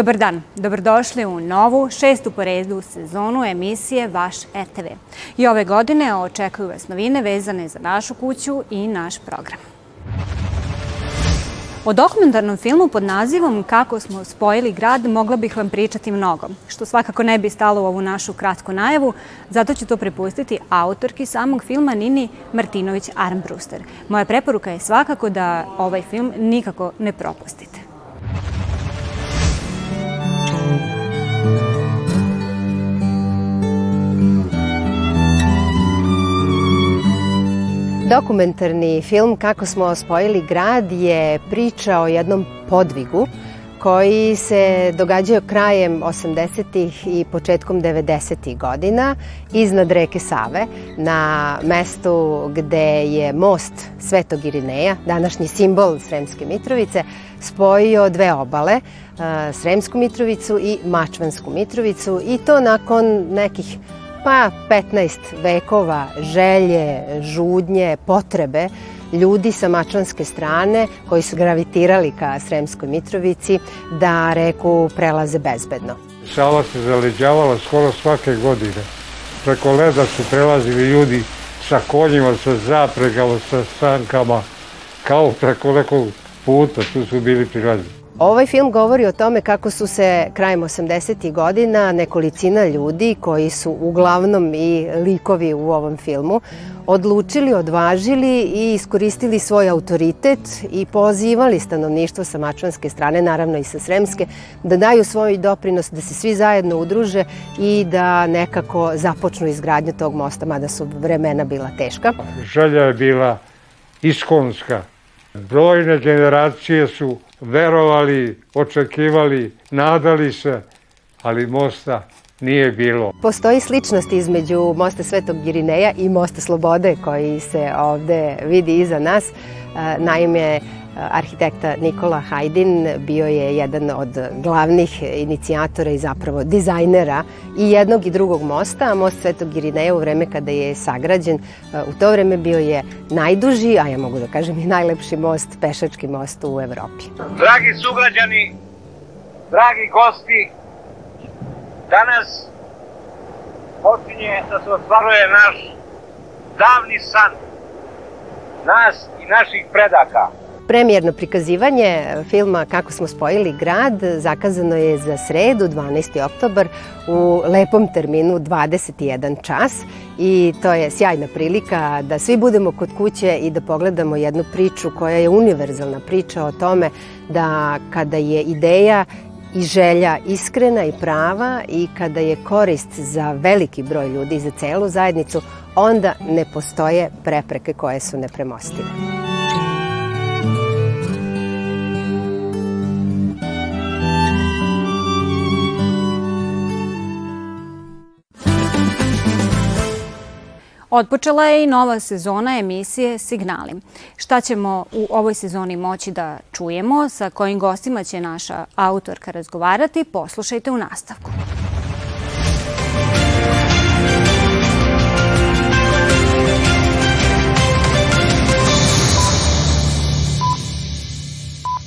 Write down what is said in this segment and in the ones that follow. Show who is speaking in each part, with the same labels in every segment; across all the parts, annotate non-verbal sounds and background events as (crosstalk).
Speaker 1: Dobar dan, dobrodošli u novu, šestu po redu sezonu emisije Vaš RTV. I ove godine očekuju vas novine vezane za našu kuću i naš program. O dokumentarnom filmu pod nazivom Kako smo spojili grad mogla bih vam pričati mnogo, što svakako ne bi stalo u ovu našu kratku najavu, zato ću to prepustiti autorki samog filma Nini Martinović Armbruster. Moja preporuka je svakako da ovaj film nikako ne propustite.
Speaker 2: Dokumentarni film Kako smo spojili grad je priča o jednom podvigu koji se događaju krajem 80. i početkom 90. godina iznad reke Save na mestu gde je most Svetog Irineja, današnji simbol Sremske Mitrovice, spojio dve obale, Sremsku Mitrovicu i Mačvansku Mitrovicu i to nakon nekih pa 15 vekova želje, žudnje, potrebe ljudi sa mačvanske strane koji su gravitirali ka Sremskoj Mitrovici da reku prelaze bezbedno.
Speaker 3: Sava se zaleđavala skoro svake godine. Preko leda su prelazili ljudi sa konjima, sa zapregama, sa sankama, kao preko nekog puta, tu su bili prilazni.
Speaker 2: Ovaj film govori o tome kako su se krajem 80. godina nekolicina ljudi koji su uglavnom i likovi u ovom filmu odlučili, odvažili i iskoristili svoj autoritet i pozivali stanovništvo sa mačvanske strane, naravno i sa sremske, da daju svoj doprinos, da se svi zajedno udruže i da nekako započnu izgradnju tog mosta, mada su vremena bila teška.
Speaker 3: Želja je bila iskonska. Brojne generacije su verovali, očekivali, nadali se, ali mosta nije bilo.
Speaker 2: Postoji sličnost između mosta Svetog Girineja i mosta Slobode koji se ovde vidi iza nas. Naime, arhitekta Nikola Hajdin bio je jedan od glavnih inicijatora i zapravo dizajnera i jednog i drugog mosta, a most Svetog Irineja u vreme kada je sagrađen, u to vreme bio je najduži, a ja mogu da kažem i najlepši most, pešački most u Evropi.
Speaker 4: Dragi sugrađani, dragi gosti, danas počinje da se ostvaruje naš davni san, nas i naših predaka.
Speaker 2: Premijerno prikazivanje filma Kako smo spojili grad zakazano je za sredu 12. oktobar u lepom terminu 21 čas i to je sjajna prilika da svi budemo kod kuće i da pogledamo jednu priču koja je univerzalna priča o tome da kada je ideja i želja iskrena i prava i kada je korist za veliki broj ljudi i za celu zajednicu, onda ne postoje prepreke koje su nepremostive.
Speaker 1: Otpočela je i nova sezona emisije Signali. Šta ćemo u ovoj sezoni moći da čujemo, sa kojim gostima će naša autorka razgovarati, poslušajte u nastavku.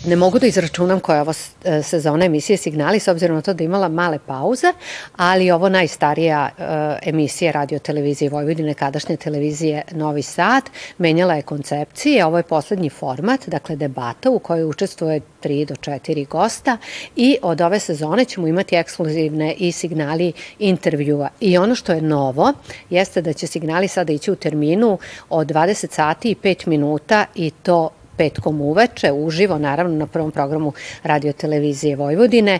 Speaker 5: Ne mogu da izračunam koja je ovo e, sezona emisije Signali, s obzirom na to da imala male pauze, ali ovo najstarija uh, emisija radio televizije Vojvodine, kadašnje televizije Novi Sad, menjala je koncepcije. Ovo je poslednji format, dakle debata u kojoj učestvuje 3 do 4 gosta i od ove sezone ćemo imati ekskluzivne i signali intervjua. I ono što je novo jeste da će signali sada ići u terminu od 20 sati i 5 minuta i to petkom uveče, uživo naravno na prvom programu radio televizije Vojvodine,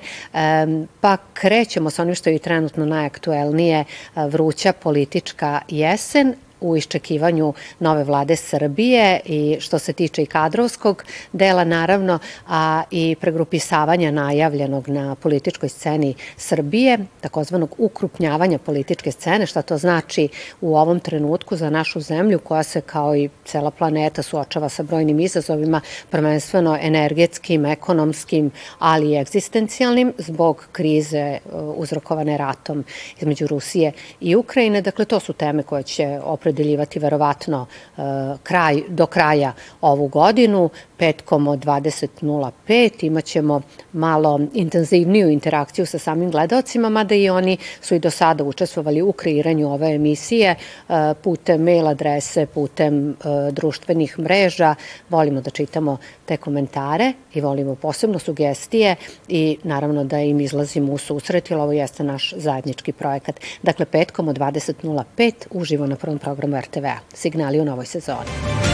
Speaker 5: pa krećemo sa onim što je trenutno najaktuelnije vruća politička jesen, u iščekivanju nove vlade Srbije i što se tiče i kadrovskog dela naravno, a i pregrupisavanja najavljenog na političkoj sceni Srbije, takozvanog ukrupnjavanja političke scene, šta to znači u ovom trenutku za našu zemlju koja se kao i cela planeta suočava sa brojnim izazovima, prvenstveno energetskim, ekonomskim, ali i egzistencijalnim zbog krize uh, uzrokovane ratom između Rusije i Ukrajine. Dakle, to su teme koje će opred opredeljivati verovatno e, kraj, do kraja ovu godinu. Petkom od 20.05 imaćemo malo intenzivniju interakciju sa samim gledalcima, mada i oni su i do sada učestvovali u kreiranju ove emisije e, putem mail adrese, putem društvenih mreža. Volimo da čitamo te komentare i volimo posebno sugestije i naravno da im izlazimo u susret, jer ovo jeste naš zajednički projekat. Dakle, petkom od 20.05 uživo na prvom programu RTV-a. Signali u novoj sezoni.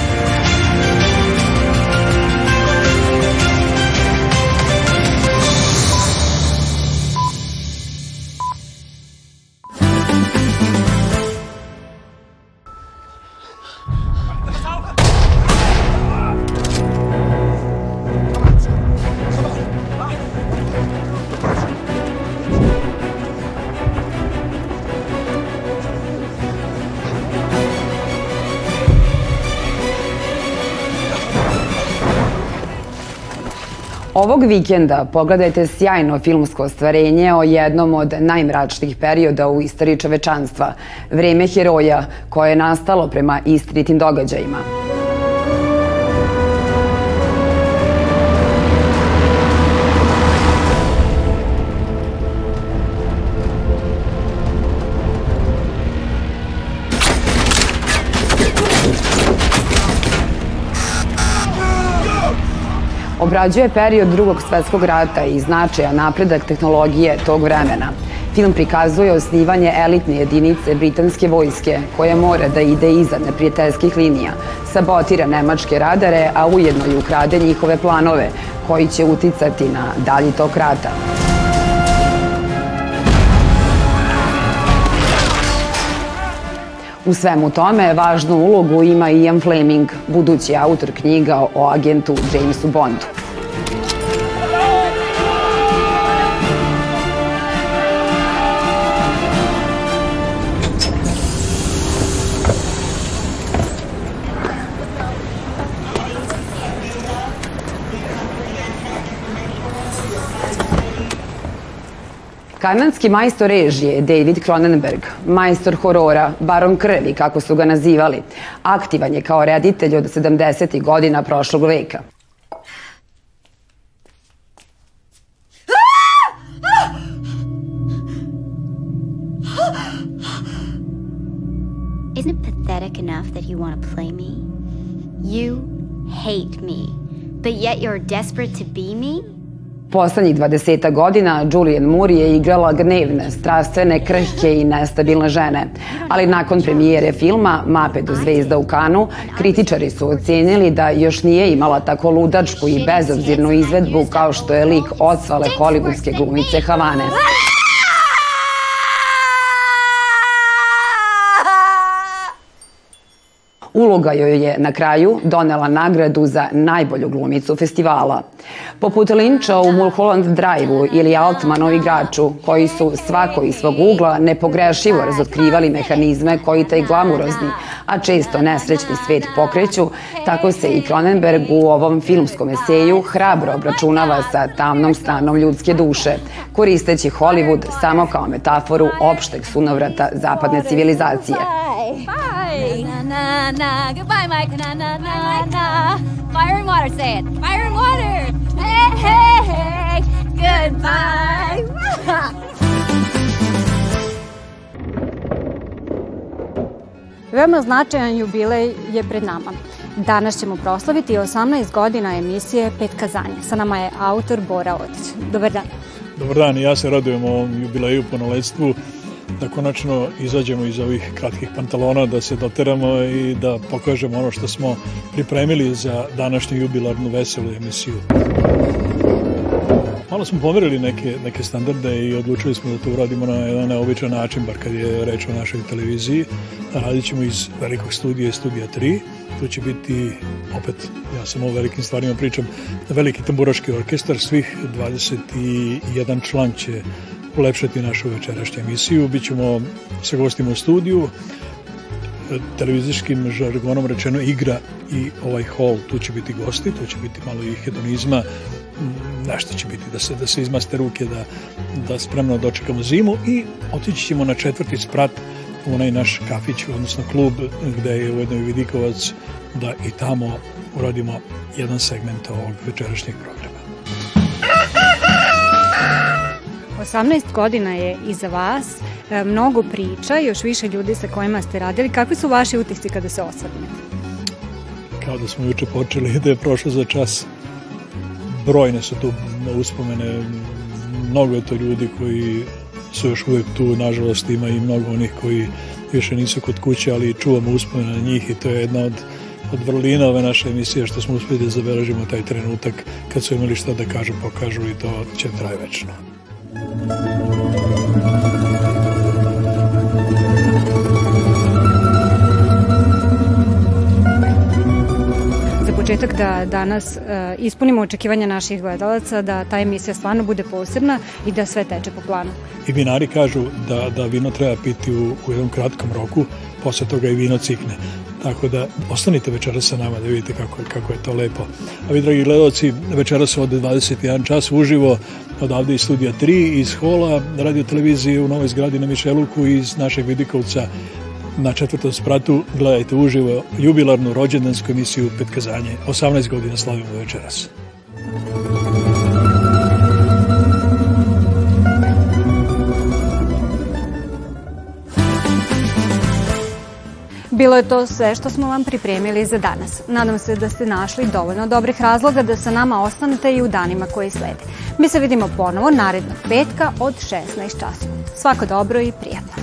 Speaker 6: Ovog vikenda pogledajte sjajno filmsko ostvarenje o jednom od najmračnijih perioda u istoriji čovečanstva, vreme heroja koje je nastalo prema istinitim događajima. Obrađuje period drugog svetskog rata i značaja napredak tehnologije tog vremena. Film prikazuje osnivanje elitne jedinice britanske vojske koja mora da ide iza neprijateljskih linija, sabotira nemačke radare, a ujedno i ukrade njihove planove koji će uticati na dalji tok rata. U svemu tome važnu ulogu ima Ian Fleming, budući autor knjiga o agentu Jamesu Bondu. Kanadski majstor režije David Cronenberg, majstor horora, baron krvi, kako su ga nazivali, aktivan je kao reditelj od 70. godina prošlog veka.
Speaker 7: Isn't it pathetic enough that you want to play me? You hate me, but yet you're desperate to be me?
Speaker 6: Poslednjih 20 godina Julian Moore je igrala gnevne, strastvene, krhke i nestabilne žene. Ali nakon premijere filma Mape do zvezda u Kanu, kritičari su ocenili da još nije imala tako ludačku i bezobzirnu izvedbu kao što je lik odsvale hollywoodske glumice Havane. Uloga joj je na kraju donela nagradu za najbolju glumicu festivala. Poput Linča u Mulholland Drive-u ili Altmanu igraču, koji su svako iz svog ugla nepogrešivo razotkrivali mehanizme koji taj glamurozni, a često nesrećni svet pokreću, tako se i Cronenberg u ovom filmskom eseju hrabro obračunava sa tamnom stranom ljudske duše, koristeći Hollywood samo kao metaforu opšteg sunovrata zapadne civilizacije. Bye. Na, na. Goodbye, Mike. Na, na, na, na. Fire and water, say it. Fire and water. Hey, hey, hey. Goodbye. (laughs)
Speaker 1: Veoma značajan jubilej je pred nama. Danas ćemo proslaviti 18 godina emisije Pet kazanja. Sa nama je autor Bora Otić. Dobar dan.
Speaker 8: Dobar dan i ja se radujem ovom jubileju po naledstvu da konačno izađemo iz ovih kratkih pantalona, da se doteramo i da pokažemo ono što smo pripremili za današnju jubilarnu veselu emisiju. Malo smo pomerili neke, neke standarde i odlučili smo da to uradimo na jedan neobičan način, bar kad je reč o našoj televiziji. Radit ćemo iz velikog studija, studija 3. To će biti, opet, ja sam o velikim stvarima pričam, veliki tamburaški orkestar, svih 21 član će ulepšati našu večerašnju emisiju. Bićemo sa gostima u studiju, televizijskim žargonom rečeno igra i ovaj hol, tu će biti gosti, tu će biti malo i hedonizma, nešto će biti da se, da se izmaste ruke, da, da spremno dočekamo zimu i otići ćemo na četvrti sprat u onaj naš kafić, odnosno klub gde je ujedno i Vidikovac, da i tamo uradimo jedan segment ovog večerašnjeg programa.
Speaker 1: 18 godina je iza vas, e, mnogo priča, još više ljudi sa kojima ste radili. Kakvi su vaši utisci kada se osvrnete?
Speaker 8: Kao da smo juče počeli da je prošlo za čas. Brojne su tu uspomene, mnogo je to ljudi koji su još uvek tu, nažalost ima i mnogo onih koji više nisu kod kuće, ali čuvamo uspomene na njih i to je jedna od od vrlina ove naše emisije što smo uspeli da zabeležimo taj trenutak kad su imali šta da kažu, pokažu i to će traje večno.
Speaker 1: Početak da danas uh, ispunimo očekivanja naših gledalaca, da ta emisija stvarno bude posebna i da sve teče po planu.
Speaker 8: I vinari kažu da, da vino treba piti u, u jednom kratkom roku, posle toga i vino cikne. Tako da ostanite večeras sa nama da vidite kako, kako je to lepo. A vi, dragi gledalci, večeras od 21 čas uživo odavde iz studija 3, iz hola radio televizije u novoj zgradi na Mišeluku iz našeg Vidikovca na četvrtom spratu gledajte uživo jubilarnu rođendansku emisiju Petkazanje. 18 godina slavimo večeras.
Speaker 1: Bilo je to sve što smo vam pripremili za danas. Nadam se da ste našli dovoljno dobrih razloga da sa nama ostanete i u danima koji slede. Mi se vidimo ponovo narednog petka od 16 časova. Svako dobro i prijatno.